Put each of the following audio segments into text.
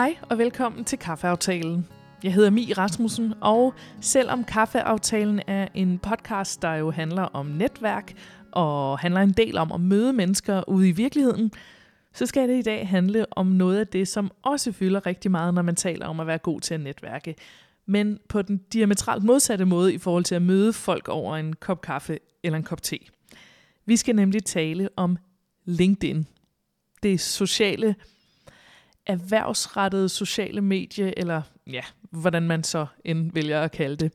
Hej og velkommen til Kaffeaftalen. Jeg hedder Mi Rasmussen, og selvom Kaffeaftalen er en podcast, der jo handler om netværk og handler en del om at møde mennesker ude i virkeligheden, så skal det i dag handle om noget af det, som også fylder rigtig meget, når man taler om at være god til at netværke. Men på den diametralt modsatte måde i forhold til at møde folk over en kop kaffe eller en kop te. Vi skal nemlig tale om LinkedIn. Det sociale erhvervsrettede sociale medie, eller ja, hvordan man så end vælger at kalde det.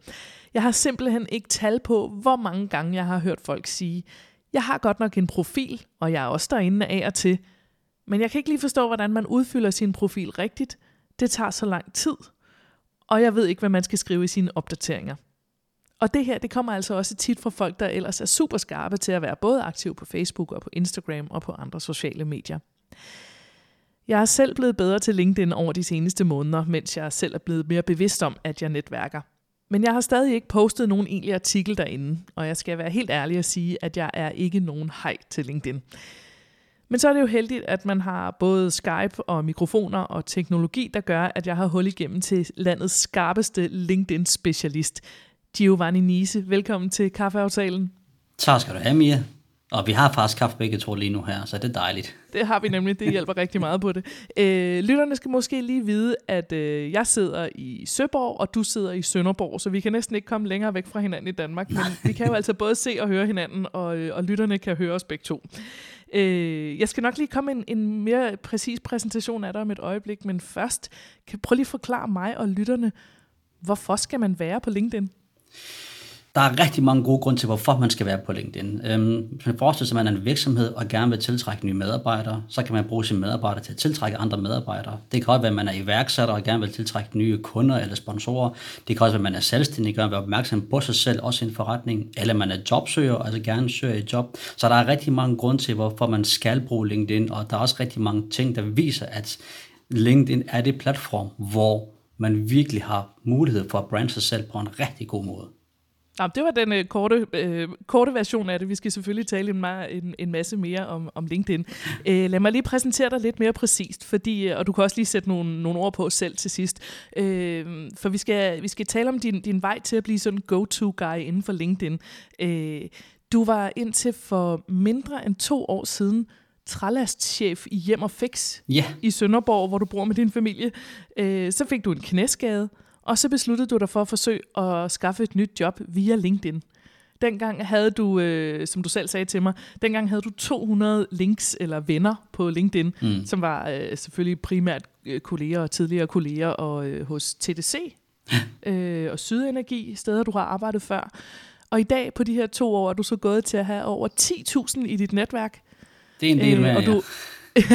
Jeg har simpelthen ikke tal på, hvor mange gange jeg har hørt folk sige, jeg har godt nok en profil, og jeg er også derinde af og til, men jeg kan ikke lige forstå, hvordan man udfylder sin profil rigtigt. Det tager så lang tid, og jeg ved ikke, hvad man skal skrive i sine opdateringer. Og det her, det kommer altså også tit fra folk, der ellers er super skarpe til at være både aktiv på Facebook og på Instagram og på andre sociale medier. Jeg er selv blevet bedre til LinkedIn over de seneste måneder, mens jeg selv er blevet mere bevidst om, at jeg netværker. Men jeg har stadig ikke postet nogen egentlig artikel derinde, og jeg skal være helt ærlig at sige, at jeg er ikke nogen hej til LinkedIn. Men så er det jo heldigt, at man har både Skype og mikrofoner og teknologi, der gør, at jeg har hul igennem til landets skarpeste LinkedIn-specialist, Giovanni Nise. Velkommen til Kaffeaftalen. Tak skal du have, Mia. Og vi har faktisk kaffe begge to lige nu her, så det er dejligt. Det har vi nemlig, det hjælper rigtig meget på det. Øh, lytterne skal måske lige vide, at øh, jeg sidder i Søborg, og du sidder i Sønderborg, så vi kan næsten ikke komme længere væk fra hinanden i Danmark, men vi kan jo altså både se og høre hinanden, og, øh, og lytterne kan høre os begge to. Øh, jeg skal nok lige komme en, en mere præcis præsentation af dig om et øjeblik, men først, kan prøve lige forklare mig og lytterne, hvorfor skal man være på LinkedIn? Der er rigtig mange gode grunde til, hvorfor man skal være på LinkedIn. Øhm, hvis man forestiller sig, at man er en virksomhed og gerne vil tiltrække nye medarbejdere, så kan man bruge sine medarbejdere til at tiltrække andre medarbejdere. Det kan også være, at man er iværksætter og gerne vil tiltrække nye kunder eller sponsorer. Det kan også være, at man er selvstændig og vil være opmærksom på sig selv, også i en forretning. Eller man er jobsøger, altså gerne søger et job. Så der er rigtig mange grunde til, hvorfor man skal bruge LinkedIn, og der er også rigtig mange ting, der viser, at LinkedIn er det platform, hvor man virkelig har mulighed for at brande sig selv på en rigtig god måde. Nå, det var den øh, korte, øh, korte version af det. Vi skal selvfølgelig tale en, en, en masse mere om, om LinkedIn. Øh, lad mig lige præsentere dig lidt mere præcist, fordi, øh, og du kan også lige sætte nogle, nogle ord på selv til sidst. Øh, for vi skal, vi skal tale om din, din vej til at blive sådan en go-to-guy inden for LinkedIn. Øh, du var indtil for mindre end to år siden trælastchef i Hjem og Fix yeah. i Sønderborg, hvor du bor med din familie. Øh, så fik du en knæskade, og så besluttede du dig for at forsøge at skaffe et nyt job via LinkedIn. Dengang havde du, øh, som du selv sagde til mig, dengang havde du 200 links eller venner på LinkedIn, mm. som var øh, selvfølgelig primært øh, kolleger og tidligere kolleger og øh, hos TDC øh, og Sydenergi, steder du har arbejdet før. Og i dag på de her to år er du så gået til at have over 10.000 i dit netværk. Det er en del øh, med, og du, ja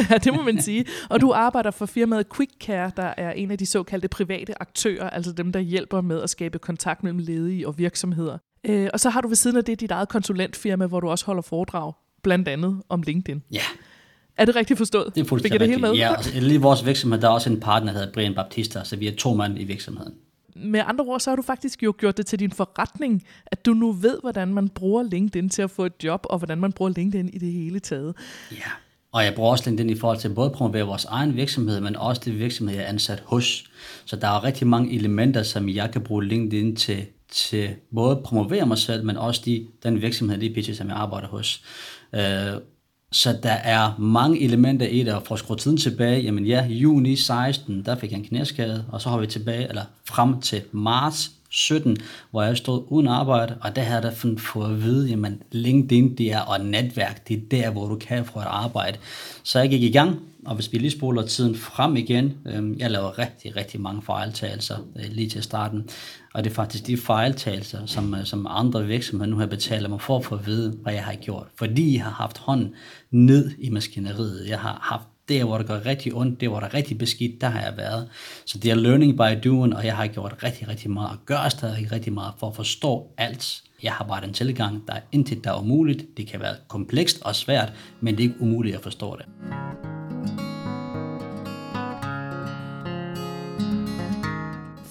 ja, det må man sige. Og du arbejder for firmaet QuickCare, der er en af de såkaldte private aktører, altså dem, der hjælper med at skabe kontakt mellem ledige og virksomheder. Øh, og så har du ved siden af det dit eget konsulentfirma, hvor du også holder foredrag, blandt andet om LinkedIn. Ja. Er det rigtigt forstået? Det er fuldstændig det hele med? Ja, altså, lige i vores virksomhed, der er også en partner, der hedder Brian Baptista, så vi er to mand i virksomheden. Med andre ord, så har du faktisk jo gjort det til din forretning, at du nu ved, hvordan man bruger LinkedIn til at få et job, og hvordan man bruger LinkedIn i det hele taget. Ja. Og jeg bruger også LinkedIn i forhold til både at promovere vores egen virksomhed, men også det virksomhed, jeg er ansat hos. Så der er rigtig mange elementer, som jeg kan bruge LinkedIn til, til både at promovere mig selv, men også de, den virksomhed, de pitcher, som jeg arbejder hos. Uh, så der er mange elementer i det, og for at skrue tiden tilbage, jamen ja, juni 16, der fik jeg en knæskade, og så har vi tilbage, eller frem til marts 17, hvor jeg stod uden arbejde, og der havde jeg fået at vide, jamen LinkedIn det er, og netværk, det er der, hvor du kan få et arbejde. Så jeg gik i gang, og hvis vi lige spoler tiden frem igen, øh, jeg laver rigtig, rigtig mange fejltagelser øh, lige til starten, og det er faktisk de fejltagelser, som, øh, som andre virksomheder nu har betalt mig for at få at vide, hvad jeg har gjort. Fordi jeg har haft hånden ned i maskineriet. Jeg har haft der, hvor det går rigtig ondt, der, hvor der er rigtig beskidt, der har jeg været. Så det er learning by doing, og jeg har gjort rigtig, rigtig meget, og gør stadig rigtig meget for at forstå alt. Jeg har bare den tilgang, der er intet, der er umuligt. Det kan være komplekst og svært, men det er ikke umuligt at forstå det.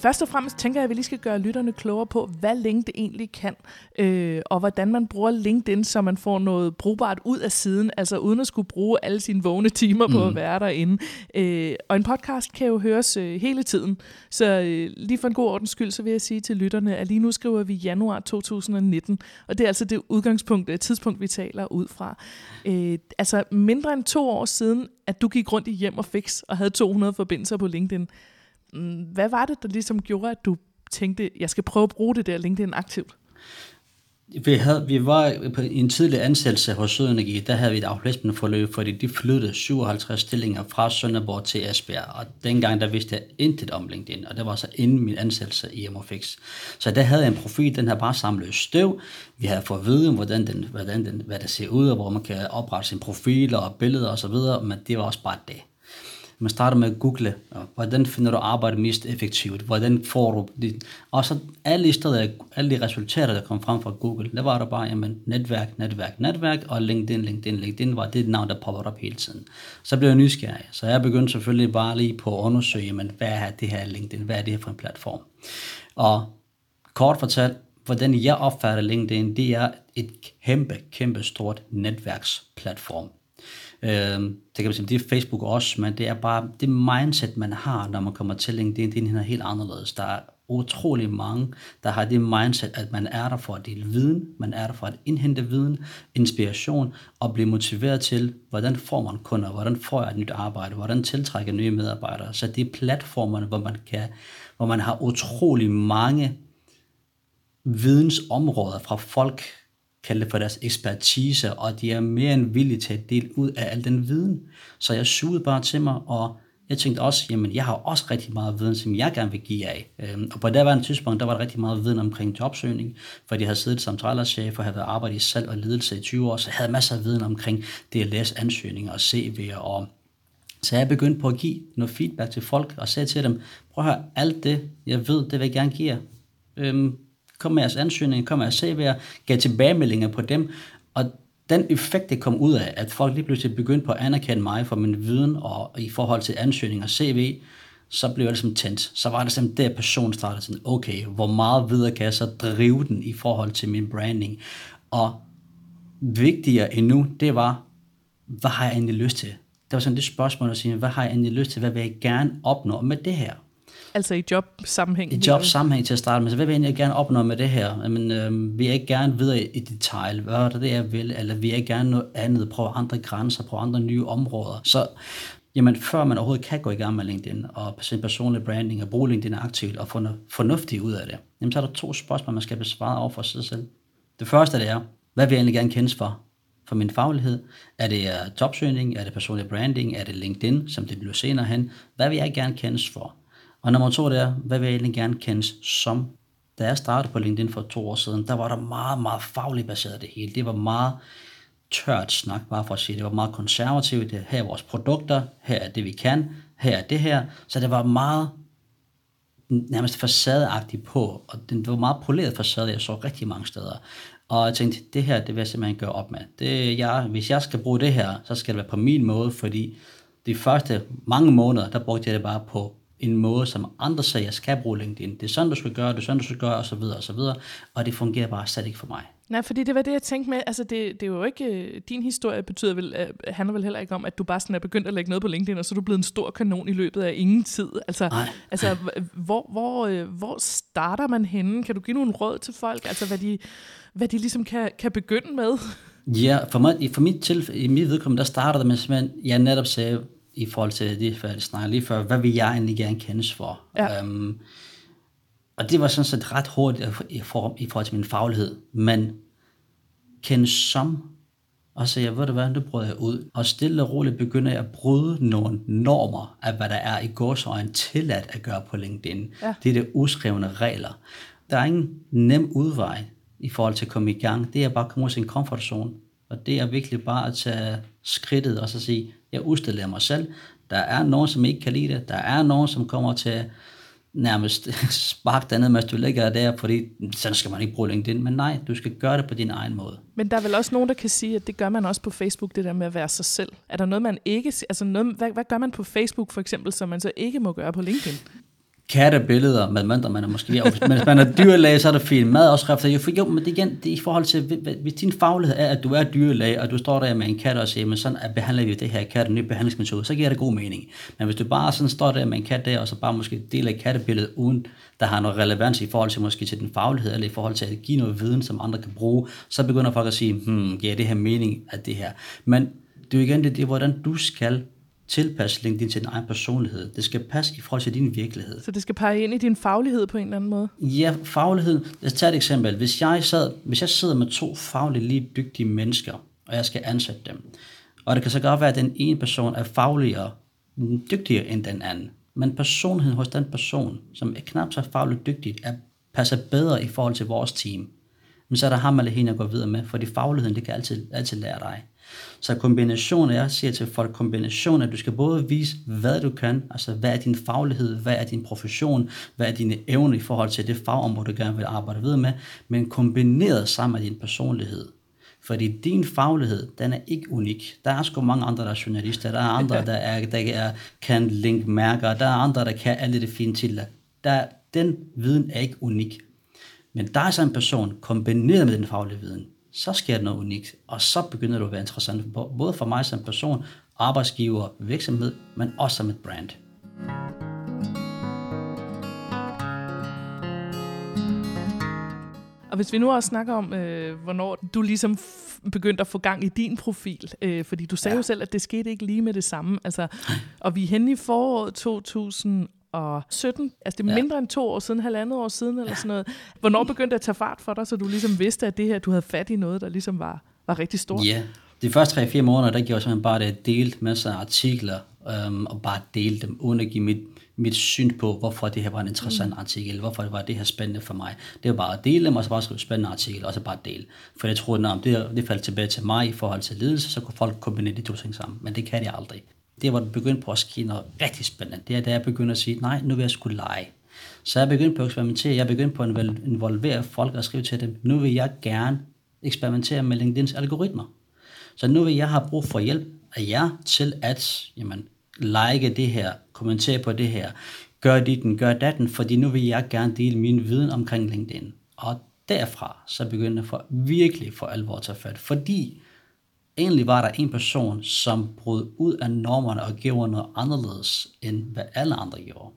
Først og fremmest tænker jeg, at vi lige skal gøre lytterne klogere på, hvad LinkedIn egentlig kan, øh, og hvordan man bruger LinkedIn, så man får noget brugbart ud af siden, altså uden at skulle bruge alle sine vågne timer på mm. at være derinde. Øh, og en podcast kan jo høres øh, hele tiden, så øh, lige for en god ordens skyld, så vil jeg sige til lytterne, at lige nu skriver vi januar 2019, og det er altså det udgangspunkt, det tidspunkt, vi taler ud fra. Øh, altså mindre end to år siden, at du gik rundt i hjem og fix og havde 200 forbindelser på LinkedIn. Mm, hvad var det, der ligesom gjorde, at du tænkte, jeg skal prøve at bruge det der LinkedIn aktivt? Vi, havde, vi var på en tidlig ansættelse hos Sødenergi, der havde vi et aflæsende forløb, fordi de flyttede 57 stillinger fra Sønderborg til Esbjerg, og dengang der vidste jeg intet om LinkedIn, og det var så inden min ansættelse i MFX. Så der havde jeg en profil, den her bare samlet støv, vi havde fået at vide, hvordan den, hvordan den, hvad der ser ud, og hvor man kan oprette sin profil og billeder osv., men det var også bare det. Man starter med at google, hvordan finder du arbejde mest effektivt, hvordan får du det. Og så alle, steder, alle de resultater, der kom frem fra Google, der var der bare, jamen, netværk, netværk, netværk, og LinkedIn, LinkedIn, LinkedIn var det navn, der poppede op hele tiden. Så blev jeg nysgerrig, så jeg begyndte selvfølgelig bare lige på at undersøge, jamen, hvad er det her LinkedIn, hvad er det her for en platform. Og kort fortalt, hvordan jeg opfatter LinkedIn, det er et kæmpe, kæmpe stort netværksplatform. Øh, det kan man sige, det er Facebook også, men det er bare det mindset, man har, når man kommer til LinkedIn, det er helt anderledes. Der er utrolig mange, der har det mindset, at man er der for at dele viden, man er der for at indhente viden, inspiration og blive motiveret til, hvordan får man kunder, hvordan får jeg et nyt arbejde, hvordan tiltrækker nye medarbejdere. Så det er platformerne, hvor man, kan, hvor man har utrolig mange vidensområder fra folk, kalde det for deres ekspertise, og de er mere end villige til at dele ud af al den viden. Så jeg sugede bare til mig, og jeg tænkte også, jamen jeg har også rigtig meget viden, som jeg gerne vil give af. Øhm, og på det var tidspunkt, der var der rigtig meget viden omkring jobsøgning, fordi jeg havde siddet som trailerchef og havde været arbejdet i salg og ledelse i 20 år, så jeg havde masser af viden omkring det at læse ansøgninger og CV'er og så jeg begyndte på at give noget feedback til folk og sagde til dem, prøv at høre, alt det, jeg ved, det vil jeg gerne give jer. Øhm, kom med jeres ansøgninger, kom med jeres CV'er, gav tilbagemeldinger på dem, og den effekt, det kom ud af, at folk lige pludselig begyndte på at anerkende mig for min viden og i forhold til ansøgninger og CV, så blev jeg ligesom tændt. Så var det simpelthen der person startede sådan, okay, hvor meget videre kan jeg så drive den i forhold til min branding? Og vigtigere endnu, det var, hvad har jeg egentlig lyst til? Det var sådan det spørgsmål at sige, hvad har jeg egentlig lyst til? Hvad vil jeg gerne opnå med det her? Altså i jobsammenhæng? I jobsammenhæng til at starte med. Så hvad vil jeg egentlig gerne opnå med det her? Men, øh, vil jeg ikke gerne videre i detalj? Hvad er det, jeg vil? Eller vil jeg gerne noget andet? Prøve andre grænser? Prøve andre nye områder? Så jamen, før man overhovedet kan gå i gang med LinkedIn og sin personlige branding og bruge LinkedIn aktivt og få noget fornuftigt ud af det, jamen, så er der to spørgsmål, man skal besvare over for sig selv. Det første det er, hvad vil jeg egentlig gerne kendes for? For min faglighed? Er det uh, jobsøgning? Er det personlig branding? Er det LinkedIn, som det bliver senere hen? Hvad vil jeg gerne kendes for? Og nummer to det er, hvad vil jeg egentlig gerne kendes som? Da jeg startede på LinkedIn for to år siden, der var der meget, meget fagligt baseret det hele. Det var meget tørt snak, bare for at sige. Det var meget konservativt. Her er vores produkter, her er det, vi kan, her er det her. Så det var meget nærmest facadeagtigt på, og det var meget poleret facade, jeg så rigtig mange steder. Og jeg tænkte, det her, det vil jeg simpelthen gøre op med. Det, jeg, hvis jeg skal bruge det her, så skal det være på min måde, fordi de første mange måneder, der brugte jeg det bare på en måde, som andre sagde, jeg skal bruge LinkedIn. Det er sådan, du skal gøre, det er sådan, du skal gøre, og så videre, og så videre. Og det fungerer bare slet ikke for mig. Nej, fordi det var det, jeg tænkte med. Altså, det, det er jo ikke... Øh, din historie betyder vel, uh, handler vel heller ikke om, at du bare sådan er begyndt at lægge noget på LinkedIn, og så er du blevet en stor kanon i løbet af ingen tid. Altså, Nej. altså hvor, hvor, øh, hvor starter man henne? Kan du give nogle råd til folk? Altså, hvad de, hvad de ligesom kan, kan begynde med? Ja, for, mig, for mit tilfælde, i mit vedkommende, der starter det med simpelthen, jeg netop sagde, i forhold til det, hvad jeg snakkede lige før, hvad vil jeg egentlig gerne kendes for? Ja. Um, og det var sådan set ret hurtigt i, for, i forhold til min faglighed, men kendes som, og så jeg ved det hvad, nu brød jeg ud, og stille og roligt begynder jeg at bryde nogle normer af, hvad der er i gårsøjen tilladt at gøre på LinkedIn. Ja. Det er det uskrevne regler. Der er ingen nem udvej i forhold til at komme i gang. Det er bare at komme ud af sin komfortzone. Og det er virkelig bare at tage skridtet og så sige, jeg udstiller mig selv. Der er nogen, som ikke kan lide det. Der er nogen, som kommer til nærmest sparke dig ned, mens du ligger der, fordi sådan skal man ikke bruge LinkedIn. Men nej, du skal gøre det på din egen måde. Men der er vel også nogen, der kan sige, at det gør man også på Facebook, det der med at være sig selv. Er der noget, man ikke... Altså noget, hvad, hvad gør man på Facebook for eksempel, som man så ikke må gøre på LinkedIn? Kattebilleder, med mindre man er måske, ja, hvis man er dyrlæge, så er det fint. Madopskrifter, jo, for, jo, men det, igen, det er i forhold til, hvis din faglighed er, at du er dyrlæge, og du står der med en kat og siger, men sådan at behandler vi det her kat, en ny behandlingsmetode, så giver det god mening. Men hvis du bare sådan står der med en kat der, og så bare måske deler kattebilledet, uden der har noget relevans i forhold til måske til din faglighed, eller i forhold til at give noget viden, som andre kan bruge, så begynder folk at sige, hmm, giver det her mening af det her? Men det er jo igen det, det er, hvordan du skal tilpasse LinkedIn til din egen personlighed. Det skal passe i forhold til din virkelighed. Så det skal pege ind i din faglighed på en eller anden måde? Ja, faglighed. Lad os tage et eksempel. Hvis jeg, sad, hvis jeg sidder med to fagligt lige dygtige mennesker, og jeg skal ansætte dem, og det kan så godt være, at den ene person er fagligere, dygtigere end den anden, men personligheden hos den person, som er knap så fagligt dygtig, er, passer bedre i forhold til vores team, men så er der ham eller hende at gå videre med, fordi fagligheden, det kan altid, altid lære dig. Så kombination, jeg siger til folk, kombination, at du skal både vise, hvad du kan, altså hvad er din faglighed, hvad er din profession, hvad er dine evner i forhold til det fagområde, du gerne vil arbejde videre med, men kombineret sammen med din personlighed. Fordi din faglighed, den er ikke unik. Der er sgu mange andre, der er journalister, der er andre, der, er, der er, kan linkmærker, der er andre, der kan alle de fine titler. Der, den viden er ikke unik. Men der er så en person, kombineret med den faglige viden, så sker der noget unikt, og så begynder det at være interessant, både for mig som person, arbejdsgiver, virksomhed, men også som et brand. Og hvis vi nu også snakker om, øh, hvornår du ligesom begyndte at få gang i din profil, øh, fordi du sagde ja. jo selv, at det skete ikke lige med det samme, altså, og vi er henne i foråret 2000 og 17. Altså det er ja. mindre end to år siden, halvandet år siden eller ja. sådan noget. Hvornår begyndte det at tage fart for dig, så du ligesom vidste, at det her, du havde fat i noget, der ligesom var, var rigtig stort? Ja, de første 3-4 måneder, der gjorde jeg simpelthen bare det, at delt masser af artikler, øhm, og bare dele dem, uden at give mit, mit syn på, hvorfor det her var en interessant mm. artikel, hvorfor det var det her spændende for mig. Det var bare at dele dem, og så bare skrive spændende artikel, og så bare dele. For jeg troede, at det, det faldt tilbage til mig i forhold til ledelse, så kunne folk kombinere de to ting sammen. Men det kan de aldrig det var det begyndte på at ske noget rigtig spændende, det er, da jeg begyndte at sige, nej, nu vil jeg skulle lege. Så jeg begyndte på at eksperimentere, jeg begyndte på at involvere folk og skrive til dem, nu vil jeg gerne eksperimentere med LinkedIn's algoritmer. Så nu vil jeg have brug for hjælp af jer til at jamen, like det her, kommentere på det her, gør dit, gør datten, fordi nu vil jeg gerne dele min viden omkring LinkedIn. Og derfra så begyndte jeg for virkelig for alvor at tage fat, fordi egentlig var der en person, som brød ud af normerne og gjorde noget anderledes, end hvad alle andre gjorde.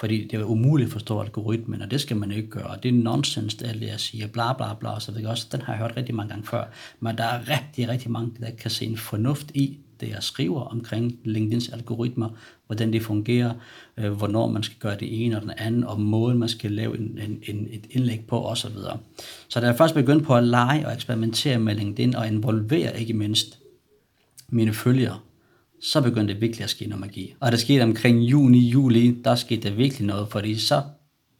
Fordi det var umuligt at forstå algoritmen, og det skal man ikke gøre. Det er nonsens, det er, jeg siger, bla bla bla, så ved jeg også, den har jeg hørt rigtig mange gange før. Men der er rigtig, rigtig mange, der kan se en fornuft i, det jeg skriver omkring LinkedIn's algoritmer, hvordan det fungerer, øh, hvornår man skal gøre det ene og den anden, og måden man skal lave en, en, en, et indlæg på osv. Så, så da jeg først begyndte på at lege og eksperimentere med LinkedIn og involvere ikke mindst mine følgere, så begyndte det virkelig at ske noget magi. Og det skete omkring juni, juli, der skete der virkelig noget, fordi så,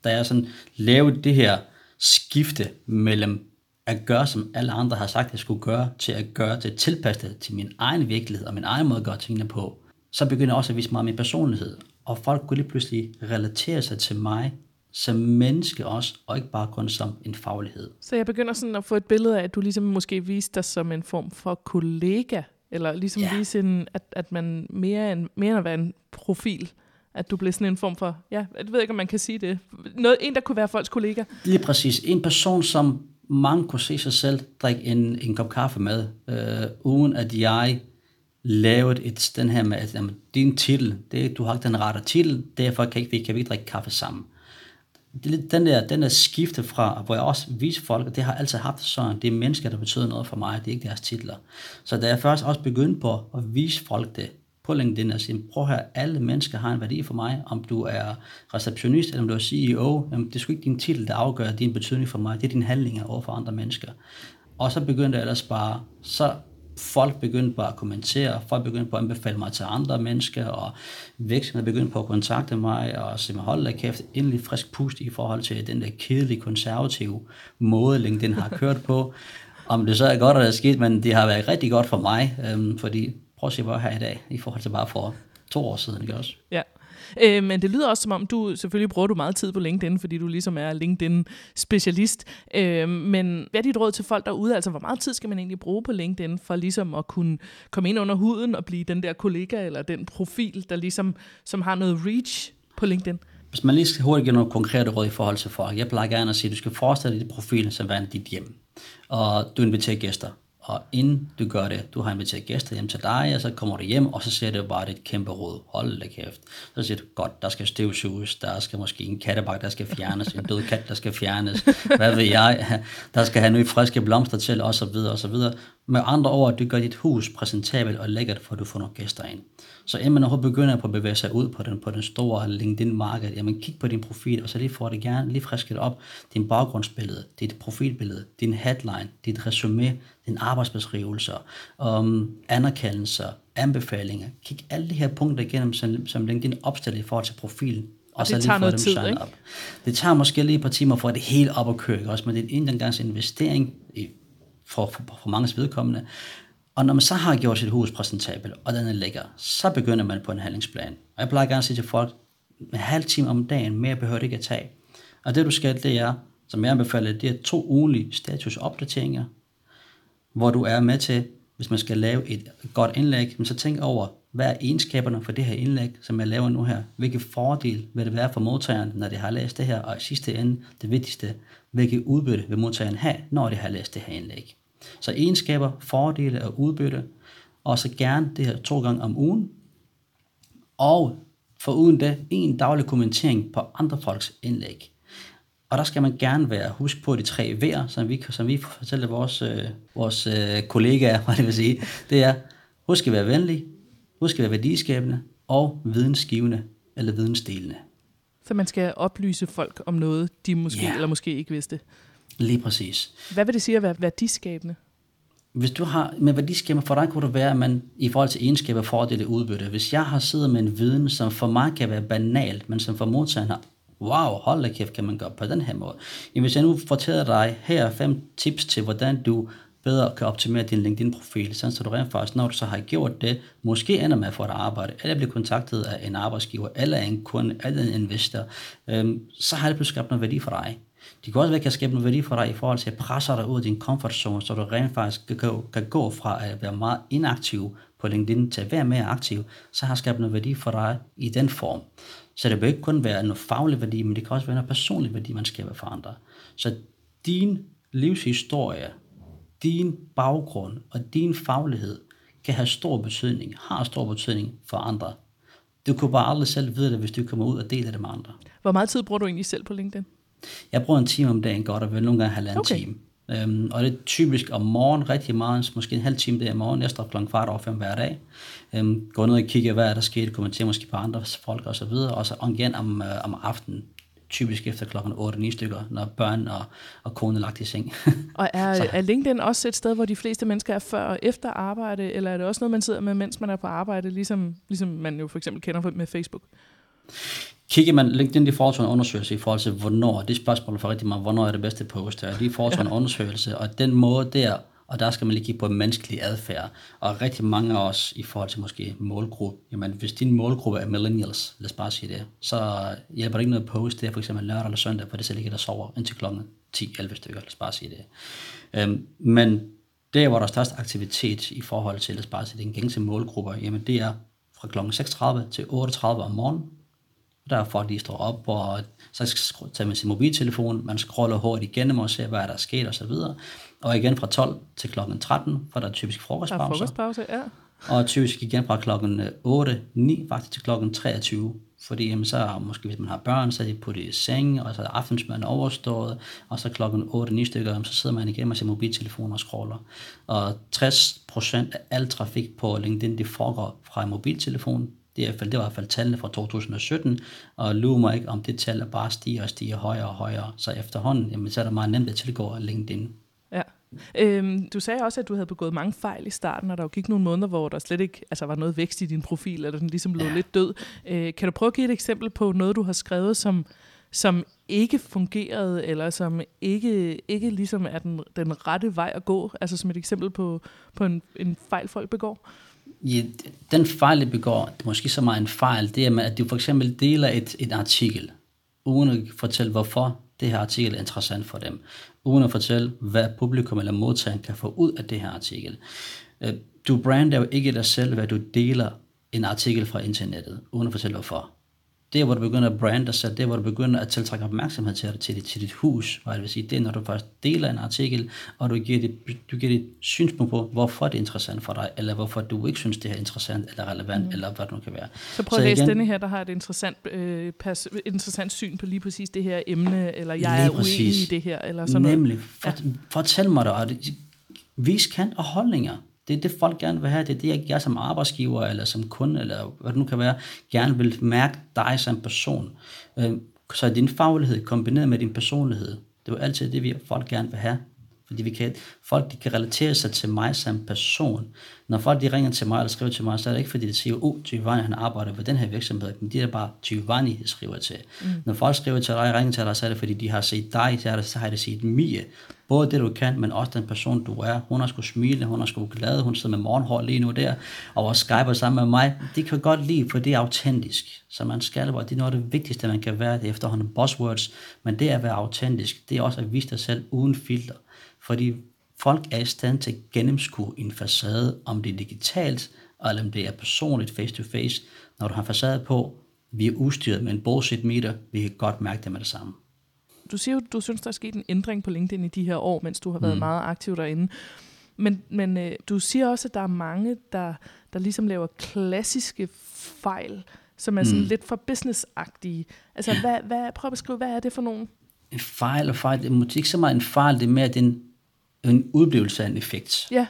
da jeg sådan lavede det her skifte mellem at gøre, som alle andre har sagt, jeg skulle gøre, til at gøre, til at tilpasse det til min egen virkelighed og min egen måde at gøre tingene på, så begynder jeg også at vise mig min personlighed. Og folk kunne lige pludselig relatere sig til mig som menneske også, og ikke bare kun som en faglighed. Så jeg begynder sådan at få et billede af, at du ligesom måske viste dig som en form for kollega, eller ligesom ja. vise, en, at, at man mere end, mere end at være en profil, at du blev sådan en form for, ja, jeg ved ikke, om man kan sige det, noget, en, der kunne være folks kollega. Lige præcis. En person, som mange kunne se sig selv drikke en, en kop kaffe med, øh, uden at jeg lavede et, den her med, at jamen, din titel, det, du har ikke den rette titel, derfor kan, ikke, vi, kan vi ikke drikke kaffe sammen. Den der, den der skifte fra, hvor jeg også viser folk, og det har altid haft sådan, det er mennesker, der betyder noget for mig, det er ikke deres titler. Så da jeg først også begyndte på at vise folk det, på LinkedIn og sige, prøv her, alle mennesker har en værdi for mig, om du er receptionist, eller om du er CEO, jamen, det er sgu ikke din titel, der afgør din betydning for mig, det er dine handlinger over for andre mennesker. Og så begyndte jeg ellers bare, så folk begyndte bare at kommentere, folk begyndte på at anbefale mig til andre mennesker, og virksomheder begyndte på at kontakte mig, og sige mig, hold da kæft, endelig frisk pust i forhold til den der kedelige konservative måde, LinkedIn har kørt på. Om det så er godt, at det er skidt, men det har været rigtig godt for mig, øhm, fordi prøv at se, hvor jeg er her i dag, i forhold til bare for to år siden, ikke også? Ja. Øh, men det lyder også som om, du selvfølgelig bruger du meget tid på LinkedIn, fordi du ligesom er LinkedIn-specialist. Øh, men hvad er dit råd til folk derude? Altså, hvor meget tid skal man egentlig bruge på LinkedIn, for ligesom at kunne komme ind under huden og blive den der kollega, eller den profil, der ligesom som har noget reach på LinkedIn? hvis man lige skal hurtigt give nogle konkrete råd i forhold til folk, jeg plejer gerne at sige, at du skal forestille dig dit profil som værende dit hjem, og du inviterer gæster. Og inden du gør det, du har inviteret gæster hjem til dig, og så kommer du hjem, og så ser du bare det kæmpe råd. Hold da kæft. Så siger du, godt, der skal støvsuges, der skal måske en kattebak, der skal fjernes, en død kat, der skal fjernes, hvad ved jeg, der skal have nye friske blomster til, og så videre, og så videre. Med andre ord, du gør dit hus præsentabelt og lækkert, for at du får nogle gæster ind. Så inden man overhovedet begynder på at bevæge sig ud på den, på den store LinkedIn-marked, jamen kig på din profil, og så lige får det gerne lige frisket op. Din baggrundsbillede, dit profilbillede, din headline, dit resume, din arbejdsbeskrivelser, um, anerkendelser, anbefalinger. Kig alle de her punkter igennem, som, som LinkedIn opstiller i forhold til profilen. Og, og det tager noget tid, ikke? Op. Det tager måske lige et par timer for at det helt op at køre, også, men det er en engangs investering i, for, for, for mange vedkommende. Og når man så har gjort sit hus præsentabel, og den er lækker, så begynder man på en handlingsplan. Og jeg plejer gerne at sige til folk, en halv time om dagen, mere behøver det ikke at tage. Og det du skal, det er, som jeg anbefaler, det er to ugenlige statusopdateringer, hvor du er med til, hvis man skal lave et godt indlæg, så tænk over, hvad er egenskaberne for det her indlæg, som jeg laver nu her? Hvilke fordel vil det være for modtageren, når de har læst det her? Og i sidste ende, det vigtigste, hvilket udbytte vil modtageren have, når de har læst det her indlæg? Så egenskaber, fordele og udbytte, og så gerne det her to gange om ugen. Og for uden det, en daglig kommentering på andre folks indlæg. Og der skal man gerne være, husk på de tre V'er, som vi, som vi fortæller vores, øh, vores øh, kollegaer, hvad det vil sige. Det er, husk at være venlig, husk at være værdiskabende og vidensgivende eller vidensdelende. Så man skal oplyse folk om noget, de måske yeah. eller måske ikke vidste. Lige præcis. Hvad vil det sige at være værdiskabende? Hvis du har med værdiskabende, for dig kunne det være, at man i forhold til egenskaber får det udbytte. Hvis jeg har siddet med en viden, som for mig kan være banalt, men som for modtageren har wow, hold da kæft, kan man gøre på den her måde. Jamen, hvis jeg nu fortæller dig her fem tips til, hvordan du bedre kan optimere din LinkedIn-profil, så du rent faktisk, når du så har gjort det, måske ender med at få et arbejde, eller blive kontaktet af en arbejdsgiver, eller en kunde, eller en investor, øhm, så har det pludselig skabt noget værdi for dig. Det kan også være, at kan skabe noget værdi for dig i forhold til at presse dig ud af din comfort zone, så du rent faktisk kan gå, kan gå fra at være meget inaktiv på LinkedIn til at være mere aktiv, så har skabt noget værdi for dig i den form. Så det vil ikke kun være noget faglig værdi, men det kan også være noget personlig værdi, man skaber for andre. Så din livshistorie, din baggrund og din faglighed kan have stor betydning, har stor betydning for andre. Du kunne bare aldrig selv vide det, hvis du kommer ud og deler det med andre. Hvor meget tid bruger du egentlig selv på LinkedIn? Jeg bruger en time om dagen godt, og vel nogle gange halvanden okay. time. Um, og det er typisk om morgenen rigtig meget, måske en halv time der i morgen. Jeg står klokken kvart over fem hver dag. Um, går ned og kigger, hvad er der sket, kommenterer måske på andre folk og så videre. Og så igen om, uh, om aftenen, typisk efter klokken 8-9 stykker, når børn og, og kone er lagt i seng. og er, er LinkedIn også et sted, hvor de fleste mennesker er før og efter arbejde, eller er det også noget, man sidder med, mens man er på arbejde, ligesom, ligesom man jo for eksempel kender med Facebook? Kigger man LinkedIn, de foretog en undersøgelse i forhold til, hvornår, det spørgsmålet for rigtig meget, hvornår er det bedste post, og de foretog en undersøgelse, og den måde der, og der skal man lige kigge på menneskelig adfærd, og rigtig mange af os i forhold til måske målgruppe, jamen hvis din målgruppe er millennials, lad os bare sige det, så hjælper det ikke noget at poste der for eksempel lørdag eller søndag, for det er ikke der sover indtil klokken 10-11 stykker, lad os bare sige det. Øhm, men der, hvor der er størst aktivitet i forhold til, lad os bare sige, den gængse målgruppe, jamen det er fra klokken 6.30 til 8.30 om morgenen, der er folk, der står op, og så tager man sin mobiltelefon, man scroller hurtigt igennem og ser, hvad der er sket osv. Og, igen fra 12 til klokken 13, for der er typisk frokostpause. Der er frokostpause, ja. Og typisk igen fra klokken 8, 9 faktisk til klokken 23. Fordi jamen, så måske hvis man har børn, så er de puttet i seng, og så er aftensmaden overstået, og så klokken 8-9 stykker, så sidder man igen med sin mobiltelefon og scroller. Og 60% af al trafik på LinkedIn, det foregår fra en mobiltelefon. Det, er, det var i hvert fald tallene fra 2017, og lurer mig ikke, om det tal bare stiger og stiger højere og højere. Så efterhånden, jamen, så er det meget nemt at tilgå LinkedIn. Øhm, du sagde også, at du havde begået mange fejl i starten, og der gik nogle måneder, hvor der slet ikke altså, var noget vækst i din profil, eller den ligesom blev ja. lidt død. Øh, kan du prøve at give et eksempel på noget, du har skrevet, som, som ikke fungerede, eller som ikke, ikke ligesom er den, den rette vej at gå? Altså som et eksempel på, på en, en fejl, folk begår? Ja, den fejl, det begår, det er måske så meget en fejl, det er, at du for eksempel deler et, et artikel, uden at fortælle, hvorfor det her artikel er interessant for dem, uden at fortælle, hvad publikum eller modtageren kan få ud af det her artikel. Øh, du brander jo ikke dig selv, hvad du deler en artikel fra internettet, uden at fortælle hvorfor. Det er, hvor du begynder at brande dig selv. Det er, hvor du begynder at tiltrække opmærksomhed til, til, dit, til dit hus. Hvad jeg vil sige, det er, når du faktisk deler en artikel, og du giver, dit, du giver dit synspunkt på, hvorfor det er interessant for dig, eller hvorfor du ikke synes, det er interessant, eller relevant, mm. eller hvad det nu kan være. Så prøv at læse igen, denne her, der har et interessant, øh, pas, interessant syn på lige præcis det her emne, eller jeg er præcis. uenig i det her, eller sådan Nemlig. noget. For, ja. Fortæl mig det, vis kant og holdninger. Det er det, folk gerne vil have. Det er det, jeg som arbejdsgiver, eller som kunde, eller hvad det nu kan være, gerne vil mærke dig som person. Øhm, så din faglighed kombineret med din personlighed, det er jo altid det, vi folk gerne vil have. Fordi vi kan, folk de kan relatere sig til mig som person. Når folk de ringer til mig eller skriver til mig, så er det ikke fordi, de siger, oh, Giovanni han arbejder ved den her virksomhed, men de er bare Giovanni, de skriver til. Mm. Når folk skriver til dig og ringer til dig, så er det fordi, de har set dig, så, er det, så har de set Mie. Både det, du kan, men også den person, du er. Hun har skulle smile, hun har skulle glad, hun sidder med morgenhår lige nu der, og skyper sammen med mig. De kan godt lide, for det er autentisk. Så man skal, det er noget af det vigtigste, man kan være. Det er efterhånden buzzwords, men det at være autentisk, det er også at vise dig selv uden filter. Fordi folk er i stand til at gennemskue en facade, om det er digitalt, eller om det er personligt face-to-face. Når du har facade på, vi er udstyret med en bullshit meter, vi kan godt mærke det med det samme. Du siger jo, du synes, der er sket en ændring på LinkedIn i de her år, mens du har været mm. meget aktiv derinde. Men, men øh, du siger også, at der er mange, der, der ligesom laver klassiske fejl, som er sådan mm. lidt for businessagtige. Altså, hvad, hvad, prøv at beskrive, hvad er det for nogen? En fejl og fejl, det er ikke så meget en fejl, det er mere den en udblivelse af en effekt. Ja.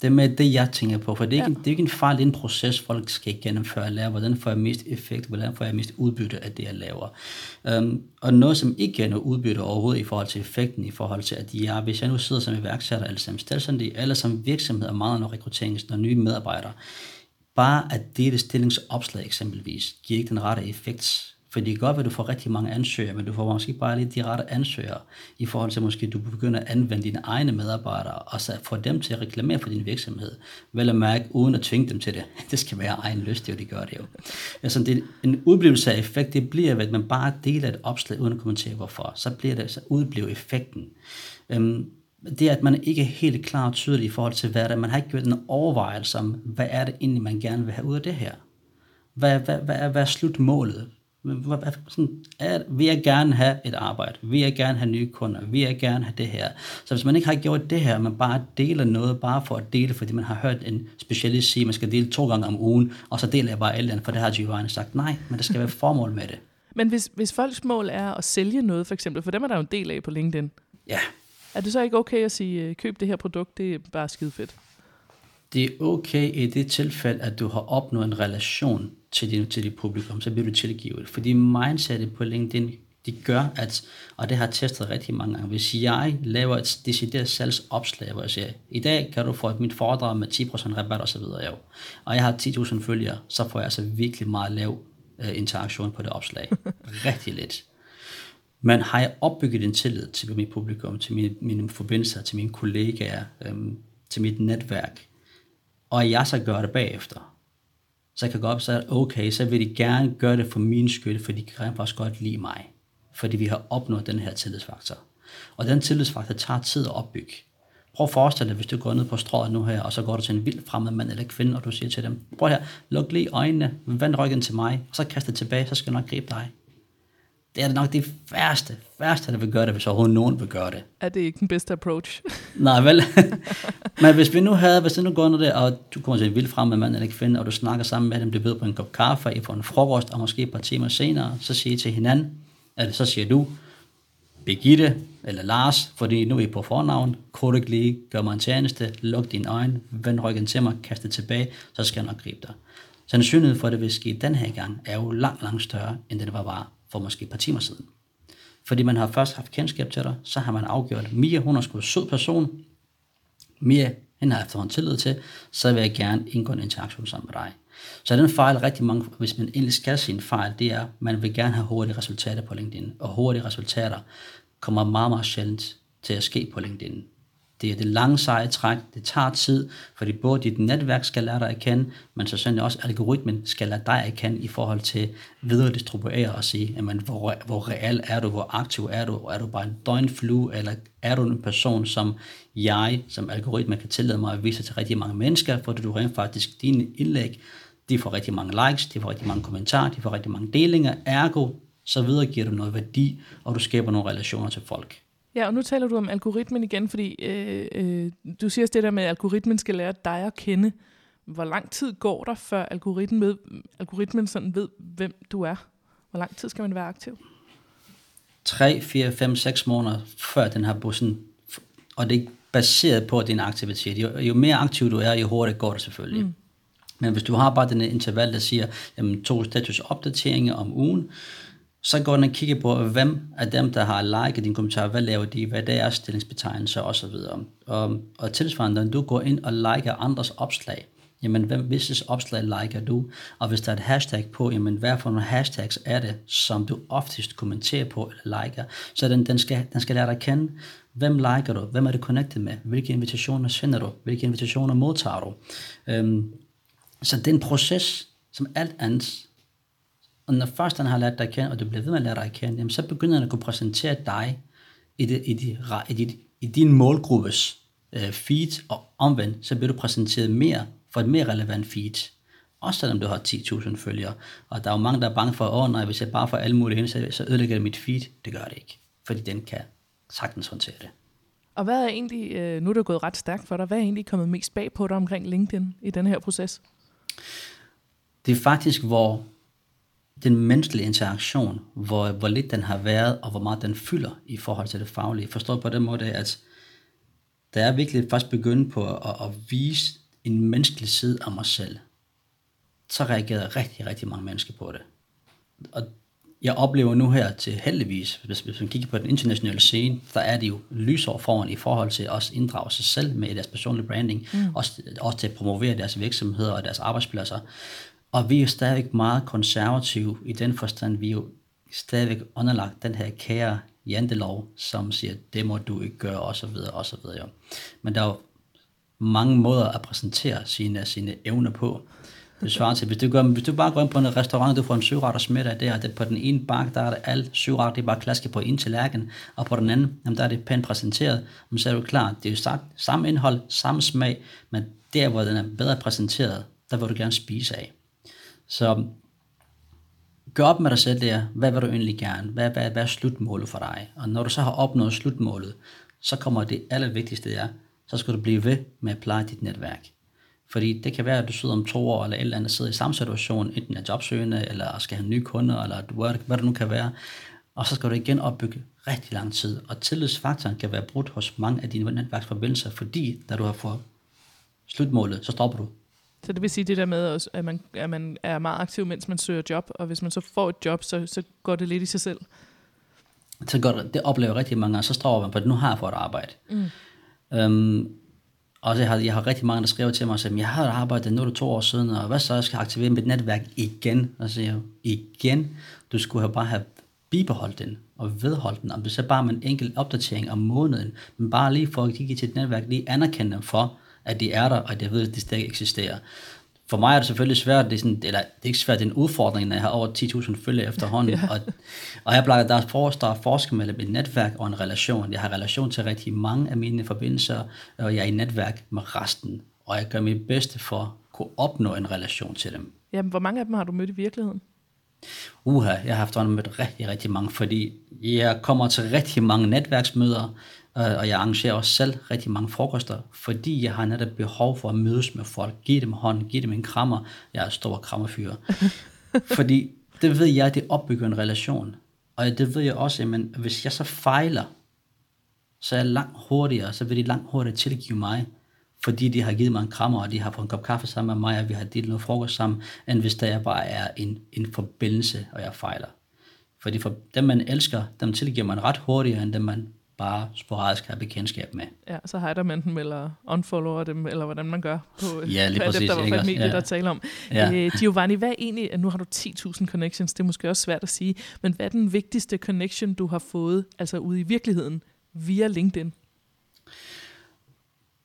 Det er med det, jeg tænker på, for det er, ikke, ja. det er ikke en fejl, det er en proces, folk skal gennemføre og lære, hvordan får jeg mest effekt, hvordan får jeg mest udbytte af det, jeg laver. Um, og noget, som ikke giver noget udbytte overhovedet i forhold til effekten, i forhold til, at jeg, hvis jeg nu sidder som iværksætter, eller som selvstændig, eller som virksomhed, og meget når rekruttering, når nye medarbejdere, bare at dele stillingsopslag eksempelvis, giver ikke den rette effekt fordi det kan godt være, at du får rigtig mange ansøgere, men du får måske bare lidt de rette ansøgere, i forhold til måske, at du begynder at anvende dine egne medarbejdere, og så få dem til at reklamere for din virksomhed. Vel at mærke, uden at tvinge dem til det. Det skal være egen lyst, og de gør det jo. Altså, det, en udblivelse af effekt, det bliver, at man bare deler et opslag, uden at kommentere hvorfor. Så bliver det, så udbliver effekten. Øhm, det er, at man ikke er helt klar og tydelig i forhold til, hvad det er. Man har ikke gjort en overvejelse om, hvad er det egentlig, man gerne vil have ud af det her? Hvad, hvad, hvad, er, hvad er slutmålet? Sådan, er, vil jeg gerne have et arbejde, vil jeg gerne have nye kunder, vil jeg gerne have det her. Så hvis man ikke har gjort det her, man bare deler noget, bare for at dele, fordi man har hørt en specialist sige, at man skal dele to gange om ugen, og så deler jeg bare alt andet, for det har Giovanni sagt, nej, men der skal være formål med det. Men hvis, hvis folks mål er at sælge noget, for eksempel, for dem er der jo en del af på LinkedIn. Ja. Er det så ikke okay at sige, øh, køb det her produkt, det er bare skide fedt? Det er okay i det tilfælde, at du har opnået en relation til dit, til dit publikum, så bliver du tilgivet. Fordi mindsetet på LinkedIn, de gør, at, og det har jeg testet rigtig mange gange, hvis jeg laver et decideret salgsopslag, hvor jeg siger, i dag kan du få mit foredrag med 10% rabat og så videre, jo. og jeg har 10.000 følgere, så får jeg altså virkelig meget lav uh, interaktion på det opslag. rigtig lidt. Men har jeg opbygget en tillid til mit publikum, til mine, mine forbindelser, til mine kollegaer, øhm, til mit netværk, og jeg så gør det bagefter, så jeg kan godt sige, okay, så vil de gerne gøre det for min skyld, for de kan rent faktisk godt lide mig. Fordi vi har opnået den her tillidsfaktor. Og den tillidsfaktor tager tid at opbygge. Prøv at forestille dig, hvis du går ned på strået nu her, og så går du til en vild fremmed mand eller kvinde, og du siger til dem, prøv her, luk lige øjnene, vend ryggen til mig, og så kast det tilbage, så skal jeg nok gribe dig det er nok det værste, værste, der vil gøre det, hvis overhovedet nogen vil gøre det. Er det ikke den bedste approach? Nej, vel. Men hvis vi nu havde, hvis du nu går ned der, og du kommer til en vild frem med mand eller kvinde, og du snakker sammen med dem, det ved på en kop kaffe, I får en frokost, og måske et par timer senere, så siger I til hinanden, eller så siger du, Birgitte eller Lars, fordi nu er I på fornavn, korrekt lige, gør mig en tjeneste, luk dine øjne, vend ryggen til mig, kast det tilbage, så skal jeg nok gribe dig. Sandsynligheden for, at det vil ske den her gang, er jo langt, langt større, end det var bare for måske et par timer siden. Fordi man har først haft kendskab til dig, så har man afgjort, Mia, hun er sgu en sød person, Mia, hende har efterhånden tillid til, så vil jeg gerne indgå en interaktion sammen med dig. Så den fejl rigtig mange, hvis man endelig skal sige en fejl, det er, at man vil gerne have hurtige resultater på LinkedIn, og hurtige resultater kommer meget, meget sjældent til at ske på LinkedIn. Det er det lange seje træk, det tager tid, fordi både dit netværk skal lære dig at kende, men så sandelig også algoritmen skal lære dig at kende i forhold til videre distribuere og sige, jamen, hvor, hvor real er du, hvor aktiv er du, er du bare en døgnflue, eller er du en person, som jeg som algoritme kan tillade mig at vise til rigtig mange mennesker, fordi du rent faktisk dine indlæg de får rigtig mange likes, de får rigtig mange kommentarer, de får rigtig mange delinger, ergo, så videre giver du noget værdi, og du skaber nogle relationer til folk. Ja, og nu taler du om algoritmen igen, fordi øh, øh, du siger også det der med, at algoritmen skal lære dig at kende. Hvor lang tid går der, før algoritmen, ved, algoritmen sådan ved, hvem du er? Hvor lang tid skal man være aktiv? 3, 4, 5, 6 måneder før den her bussen, og det er baseret på din aktivitet. Jo, jo mere aktiv du er, jo hurtigere går det selvfølgelig. Mm. Men hvis du har bare den interval, der siger, jamen, to status opdateringer om ugen, så går den og kigger på, hvem af dem, der har liket din kommentar, hvad laver de, hvad det er stillingsbetegnelser osv. Og, og tilsvarende, når du går ind og liker andres opslag, jamen hvem, hvis opslag liker du, og hvis der er et hashtag på, jamen hvad for nogle hashtags er det, som du oftest kommenterer på eller liker, så den, den, skal, den skal lære dig at kende, hvem liker du, hvem er du connected med, hvilke invitationer sender du, hvilke invitationer modtager du. Øhm, så det er en proces, som alt andet, og når først den har lært dig at kende, og du bliver ved med at lære dig at kende, jamen, så begynder den at kunne præsentere dig i, det, i, de, i, de, i din målgruppes uh, feed, og omvendt, så bliver du præsenteret mere for et mere relevant feed. Også selvom du har 10.000 følgere. Og der er jo mange, der er bange for, åh nej, hvis jeg bare får alle mulige ind, så, så ødelægger det mit feed. Det gør det ikke. Fordi den kan sagtens håndtere det. Og hvad er egentlig, øh, nu er det gået ret stærkt for dig, hvad er egentlig kommet mest bag på dig omkring LinkedIn i den her proces? Det er faktisk, hvor den menneskelige interaktion, hvor, hvor lidt den har været, og hvor meget den fylder i forhold til det faglige. Forstået på den måde, at der er virkelig først begyndt på at, at vise en menneskelig side af mig selv, så reagerede rigtig, rigtig mange mennesker på det. Og jeg oplever nu her til heldigvis, hvis, hvis man kigger på den internationale scene, der er det jo lysår foran i forhold til at inddrage sig selv med deres personlige branding, mm. også, også til at promovere deres virksomheder og deres arbejdspladser. Og vi er stadigvæk meget konservative i den forstand, vi er jo stadigvæk underlagt den her kære jantelov, som siger, det må du ikke gøre, osv. osv. Ja. Men der er jo mange måder at præsentere sine, sine evner på. Det svarer til, hvis du, går, hvis du bare går ind på en restaurant, du får en syvretters middag der, det på den ene bak, der er det alt syvret, det er bare klaske på en tallerken, og på den anden, jamen, der er det pænt præsenteret, men så er du klar, det er jo sagt, samme indhold, samme smag, men der, hvor den er bedre præsenteret, der vil du gerne spise af. Så gør op med dig selv der, hvad vil du egentlig gerne, hvad, hvad, hvad er slutmålet for dig, og når du så har opnået slutmålet, så kommer det allervigtigste, der, så skal du blive ved med at pleje dit netværk. Fordi det kan være, at du sidder om to år, eller et eller andet sidder i samme situation, enten er jobsøgende, eller skal have nye kunder, eller hvad, hvad det nu kan være. Og så skal du igen opbygge rigtig lang tid. Og tillidsfaktoren kan være brudt hos mange af dine netværksforbindelser, fordi da du har fået slutmålet, så stopper du. Så det vil sige det der med, at man, at man er meget aktiv, mens man søger job, og hvis man så får et job, så, så går det lidt i sig selv. Så går det, det oplever rigtig mange, og så står man på, at nu har jeg fået et arbejde. Mm. Øhm, og jeg har, jeg har rigtig mange, der skriver til mig, at jeg har arbejdet nu to år siden, og hvad så, jeg skal aktivere mit netværk igen? Og så siger jeg, igen? Du skulle have bare have bibeholdt den og vedholdt den, om det så bare med en enkelt opdatering om måneden, men bare lige for at kigge til et netværk, lige anerkende dem for, at de er der, og at jeg ved, at de stadig eksisterer for mig er det selvfølgelig svært, det er, sådan, eller det er ikke svært, det er en udfordring, når jeg har over 10.000 følgere efterhånden, ja. og, og jeg plejer, der er, forskel mellem et netværk og en relation. Jeg har relation til rigtig mange af mine forbindelser, og jeg er i netværk med resten, og jeg gør mit bedste for at kunne opnå en relation til dem. Jamen, hvor mange af dem har du mødt i virkeligheden? Uha, jeg har haft mødt rigtig, rigtig mange, fordi jeg kommer til rigtig mange netværksmøder, og jeg arrangerer også selv rigtig mange frokoster, fordi jeg har netop behov for at mødes med folk, give dem hånd, give dem en krammer. Jeg er stor krammerfyr. fordi det ved jeg, det opbygger en relation. Og det ved jeg også, at hvis jeg så fejler, så er jeg langt hurtigere, så vil de langt hurtigere tilgive mig, fordi de har givet mig en krammer, og de har fået en kop kaffe sammen med mig, og vi har delt noget frokost sammen, end hvis der bare er en, en forbindelse, og jeg fejler. Fordi for dem, man elsker, dem tilgiver man ret hurtigere, end dem, man bare sporadisk har bekendtskab med. Ja, så hider man dem, eller unfollower dem, eller hvordan man gør på ja, lige præcis, efter, hvad medie, ja. der taler om. Ja. Øh, Giovanni, hvad er egentlig, nu har du 10.000 connections, det er måske også svært at sige, men hvad er den vigtigste connection, du har fået, altså ude i virkeligheden, via LinkedIn?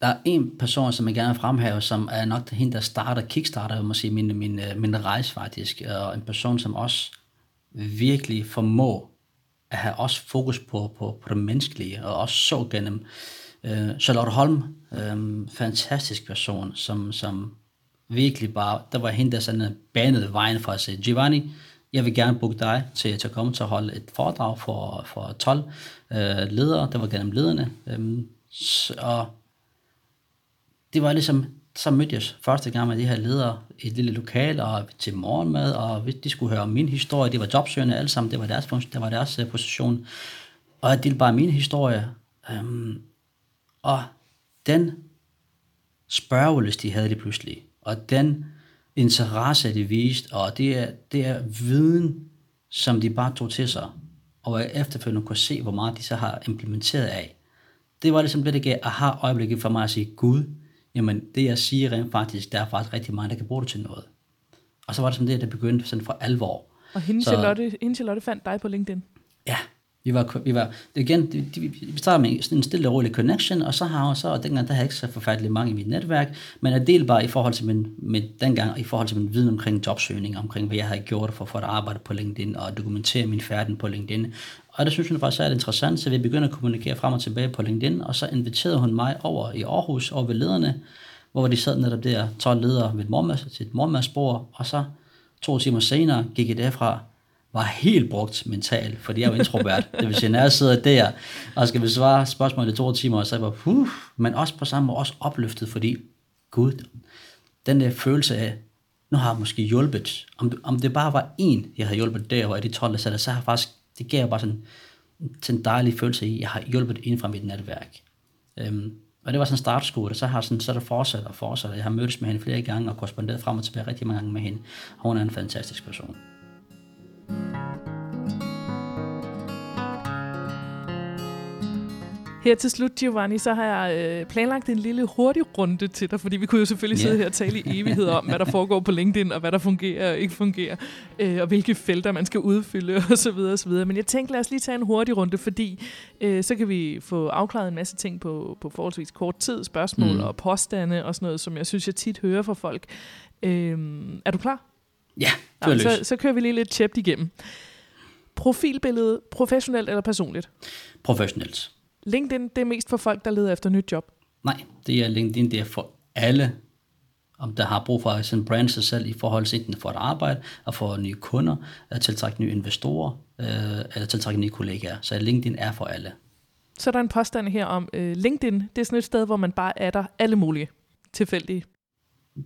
Der er en person, som jeg gerne vil fremhæve, som er nok hende, der starter, kickstarter, må sige, min, min, min rejse faktisk, og en person, som også virkelig formår at have også fokus på, på, på det menneskelige, og også så gennem øh, Charlotte Holm, øh, fantastisk person, som, som virkelig bare, der var hende, der sådan banede vejen for at sige, Giovanni, jeg vil gerne booke dig til, til at komme til at holde et foredrag for, for 12 øh, ledere, der var gennem lederne. øh, så, og det var ligesom, så mødte jeg første gang med de her ledere i et lille lokal og til morgenmad, og de skulle høre min historie. Det var jobsøgende alle sammen, det var deres, det var deres øh, position. Og jeg delte bare min historie. Øhm, og den spørgelyst, de havde det pludselig, og den interesse, de viste, og det er, det er viden, som de bare tog til sig, og jeg efterfølgende kunne se, hvor meget de så har implementeret af. Det var ligesom det, der gav aha-øjeblikket for mig at sige, Gud, jamen det jeg siger rent faktisk, der er faktisk rigtig meget, der kan bruge det til noget. Og så var det sådan det, der begyndte sådan for alvor. Og hende, så, Charlotte, hende Charlotte fandt dig på LinkedIn? Ja, vi var, vi var igen, de, de, vi startede med sådan en stille og rolig connection, og så har jeg så, og dengang der havde jeg ikke så forfærdeligt mange i mit netværk, men jeg delte bare i forhold til min, med, dengang, i forhold til min viden omkring jobsøgning, omkring hvad jeg havde gjort for, for at arbejde på LinkedIn, og dokumentere min færden på LinkedIn. Og det synes hun faktisk er interessant, så vi begyndte at kommunikere frem og tilbage på LinkedIn, og så inviterede hun mig over i Aarhus, over ved lederne, hvor de sad netop der, 12 ledere ved et mormad, til et mormadsbord, og så to timer senere gik jeg derfra, var helt brugt mentalt, fordi jeg er jo introvert. det vil sige, når jeg sidder der, og skal besvare spørgsmål i to timer, så jeg var, uh, men også på samme måde også opløftet, fordi Gud, den der følelse af, nu har jeg måske hjulpet, om, om det bare var en, jeg havde hjulpet der, og jeg de 12, der så har jeg faktisk, det gav bare sådan, sådan en dejlig følelse i, at jeg har hjulpet en fra mit netværk. Øhm, og det var sådan en startskud, og så har sådan, så er det fortsat og fortsat. Jeg har mødtes med hende flere gange og korresponderet frem og tilbage rigtig mange gange med hende. Hun er en fantastisk person. Her til slut, Giovanni, så har jeg øh, planlagt en lille hurtig runde til dig, fordi vi kunne jo selvfølgelig yeah. sidde her og tale i evighed om, hvad der foregår på LinkedIn, og hvad der fungerer og ikke fungerer, øh, og hvilke felter man skal udfylde osv. osv. Men jeg tænkte, lad os lige tage en hurtig runde, fordi øh, så kan vi få afklaret en masse ting på, på forholdsvis kort tid, spørgsmål mm. og påstande og sådan noget, som jeg synes, jeg tit hører fra folk. Øh, er du klar? Ja, Nå, så, så kører vi lige lidt tjept igennem. Profilbillede, professionelt eller personligt? Professionelt. LinkedIn, det er mest for folk, der leder efter nyt job? Nej, det er LinkedIn, det er for alle, om der har brug for at sådan brande sig selv i forhold til enten for at arbejde, og for nye kunder, at tiltrække nye investorer, øh, eller tiltrække nye kollegaer. Så LinkedIn er for alle. Så er der en påstand her om, øh, LinkedIn, det er sådan et sted, hvor man bare er der alle mulige tilfældige.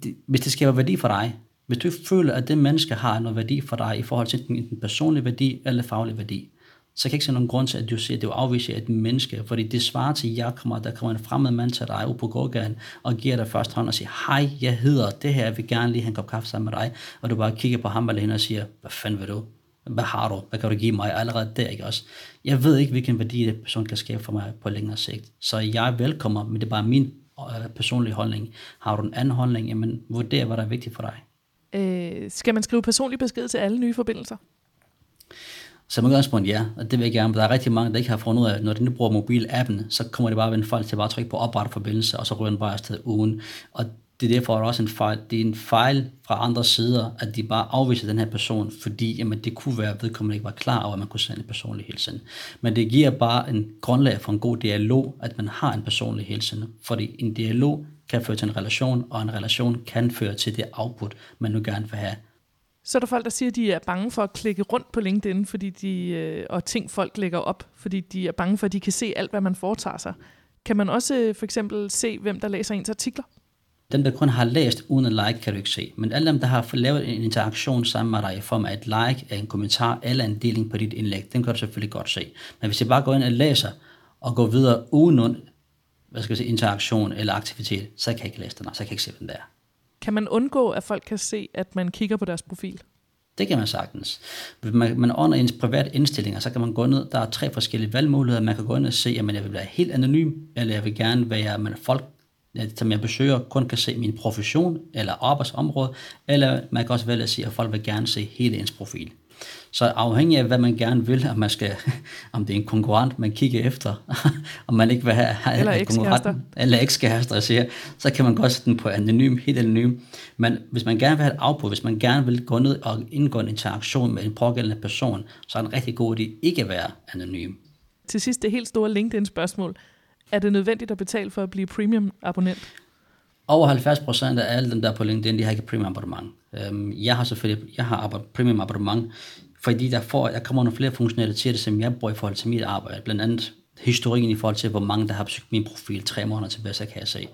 Det, hvis det skaber værdi for dig, hvis du føler, at det menneske har noget værdi for dig i forhold til enten personlig værdi eller faglig værdi, så kan jeg ikke se nogen grund til, at du siger, at det er afvise et menneske, fordi det svarer til, at jeg kommer, der kommer en fremmed mand til dig ud på gågaden, og giver dig først hånd og siger, hej, jeg hedder det her, jeg vil gerne lige have en kop kaffe sammen med dig, og du bare kigger på ham eller hende og siger, hvad fanden vil du? Hvad har du? Hvad kan du give mig? Allerede der, ikke også? Jeg ved ikke, hvilken værdi det person kan skabe for mig på længere sigt. Så jeg er velkommen, men det er bare min øh, personlige holdning. Har du en anden holdning, jamen vurder, hvad der er vigtigt for dig. Øh, skal man skrive personlig besked til alle nye forbindelser? Som udgangspunkt ja, og det vil jeg gerne. Der er rigtig mange, der ikke har fundet ud af, at når de nu bruger mobilappen, så kommer det bare ved en fejl til bare at trykke på oprette forbindelse, og så ryger den bare afsted ugen. Og det er derfor også en fejl. Det er en fejl fra andre sider, at de bare afviser den her person, fordi jamen, det kunne være, at vedkommende ikke var klar over, at man kunne sende en personlig hilsen. Men det giver bare en grundlag for en god dialog, at man har en personlig hilsen. Fordi en dialog kan føre til en relation, og en relation kan føre til det output, man nu gerne vil have. Så er der folk, der siger, at de er bange for at klikke rundt på LinkedIn, fordi de, øh, og ting folk lægger op, fordi de er bange for, at de kan se alt, hvad man foretager sig. Kan man også øh, for eksempel se, hvem der læser ens artikler? Dem, der kun har læst uden at like, kan du ikke se. Men alle dem, der har lavet en interaktion sammen med dig i form af et like, en kommentar eller en deling på dit indlæg, den kan du selvfølgelig godt se. Men hvis jeg bare går ind og læser og går videre uden hvad skal jeg sige, interaktion eller aktivitet, så kan jeg ikke læse den, så kan jeg ikke se, hvem der er. Kan man undgå, at folk kan se, at man kigger på deres profil? Det kan man sagtens. Hvis man, man under ens private indstillinger, så kan man gå ned, der er tre forskellige valgmuligheder. Man kan gå ind og se, at jeg vil være helt anonym, eller jeg vil gerne være, at folk, som jeg besøger, kun kan se min profession eller arbejdsområde, eller man kan også vælge at sige, at folk vil gerne se hele ens profil. Så afhængig af, hvad man gerne vil, om, man skal, om det er en konkurrent, man kigger efter, om man ikke vil have eller konkurrent, eller ekskærester, siger, så kan man godt sætte den på anonym, helt anonym. Men hvis man gerne vil have et afbrud, hvis man gerne vil gå ned og indgå en interaktion med en pågældende person, så er det en rigtig god idé ikke at være anonym. Til sidst det helt store LinkedIn-spørgsmål. Er det nødvendigt at betale for at blive premium-abonnent? over 70% af alle dem, der er på LinkedIn, de har ikke premium abonnement. Øhm, jeg har selvfølgelig, jeg har premium abonnement, fordi der, får, der kommer nogle flere funktionaliteter, som jeg bruger i forhold til mit arbejde. Blandt andet historikken i forhold til, hvor mange der har besøgt min profil tre måneder tilbage, så kan jeg se.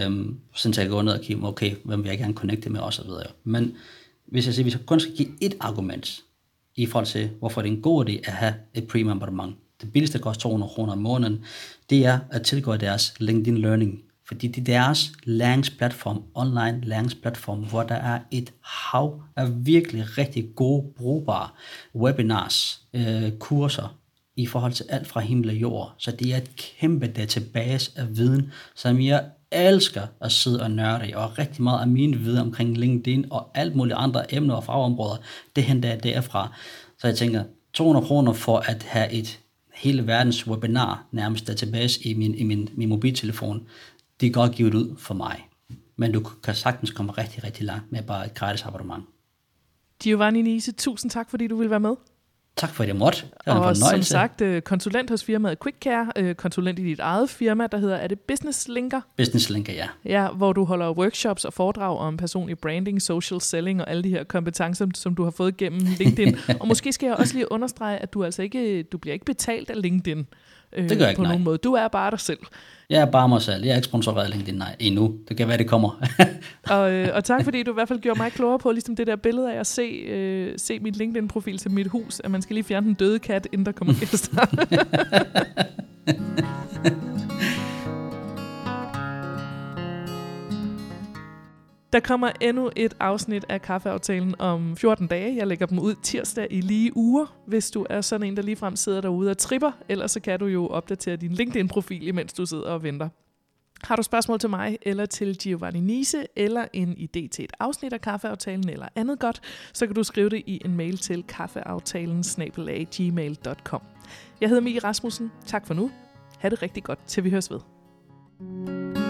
Øhm, sådan så jeg går ned og kigger, okay, hvem vil jeg gerne connecte med osv. Men hvis jeg siger, hvis jeg kun skal give et argument i forhold til, hvorfor det er en god idé at have et premium abonnement. Det billigste koster 200 kroner om måneden. Det er at tilgå deres LinkedIn Learning fordi det er deres læringsplatform, online læringsplatform, hvor der er et hav af virkelig rigtig gode, brugbare webinars, øh, kurser, i forhold til alt fra himmel og jord. Så det er et kæmpe database af viden, som jeg elsker at sidde og nørde i, og rigtig meget af min viden omkring LinkedIn og alt muligt andre emner og fagområder, det henter jeg derfra. Så jeg tænker, 200 kroner for at have et hele verdens webinar nærmest database i min, i min, min mobiltelefon, det er godt givet ud for mig. Men du kan sagtens komme rigtig, rigtig langt med bare et gratis abonnement. Giovanni Nise, tusind tak, fordi du vil være med. Tak for, at jeg måtte. Det og som sagt, øh, konsulent hos firmaet QuickCare, øh, konsulent i dit eget firma, der hedder, er det Business Linker? Business Linker, ja. Ja, hvor du holder workshops og foredrag om personlig branding, social selling og alle de her kompetencer, som du har fået gennem LinkedIn. og måske skal jeg også lige understrege, at du altså ikke, du bliver ikke betalt af LinkedIn. Øh, det gør jeg ikke, på nej. nogen måde. Du er bare dig selv. Jeg er bare mig selv. Jeg er ikke sponsoreret LinkedIn nej, endnu. Det kan være, det kommer. og, øh, og tak fordi du i hvert fald gjorde mig klogere på ligesom det der billede af at se, øh, se mit LinkedIn-profil til mit hus, at man skal lige fjerne den døde kat, inden der kommer gæster. Der kommer endnu et afsnit af Kaffeaftalen om 14 dage. Jeg lægger dem ud tirsdag i lige uger, hvis du er sådan en, der ligefrem sidder derude og tripper. Ellers så kan du jo opdatere din LinkedIn-profil, imens du sidder og venter. Har du spørgsmål til mig, eller til Giovanni Nise, eller en idé til et afsnit af Kaffeaftalen, eller andet godt, så kan du skrive det i en mail til kaffeaftalen gmail.com. Jeg hedder Mie Rasmussen. Tak for nu. Ha' det rigtig godt, til vi høres ved. thank you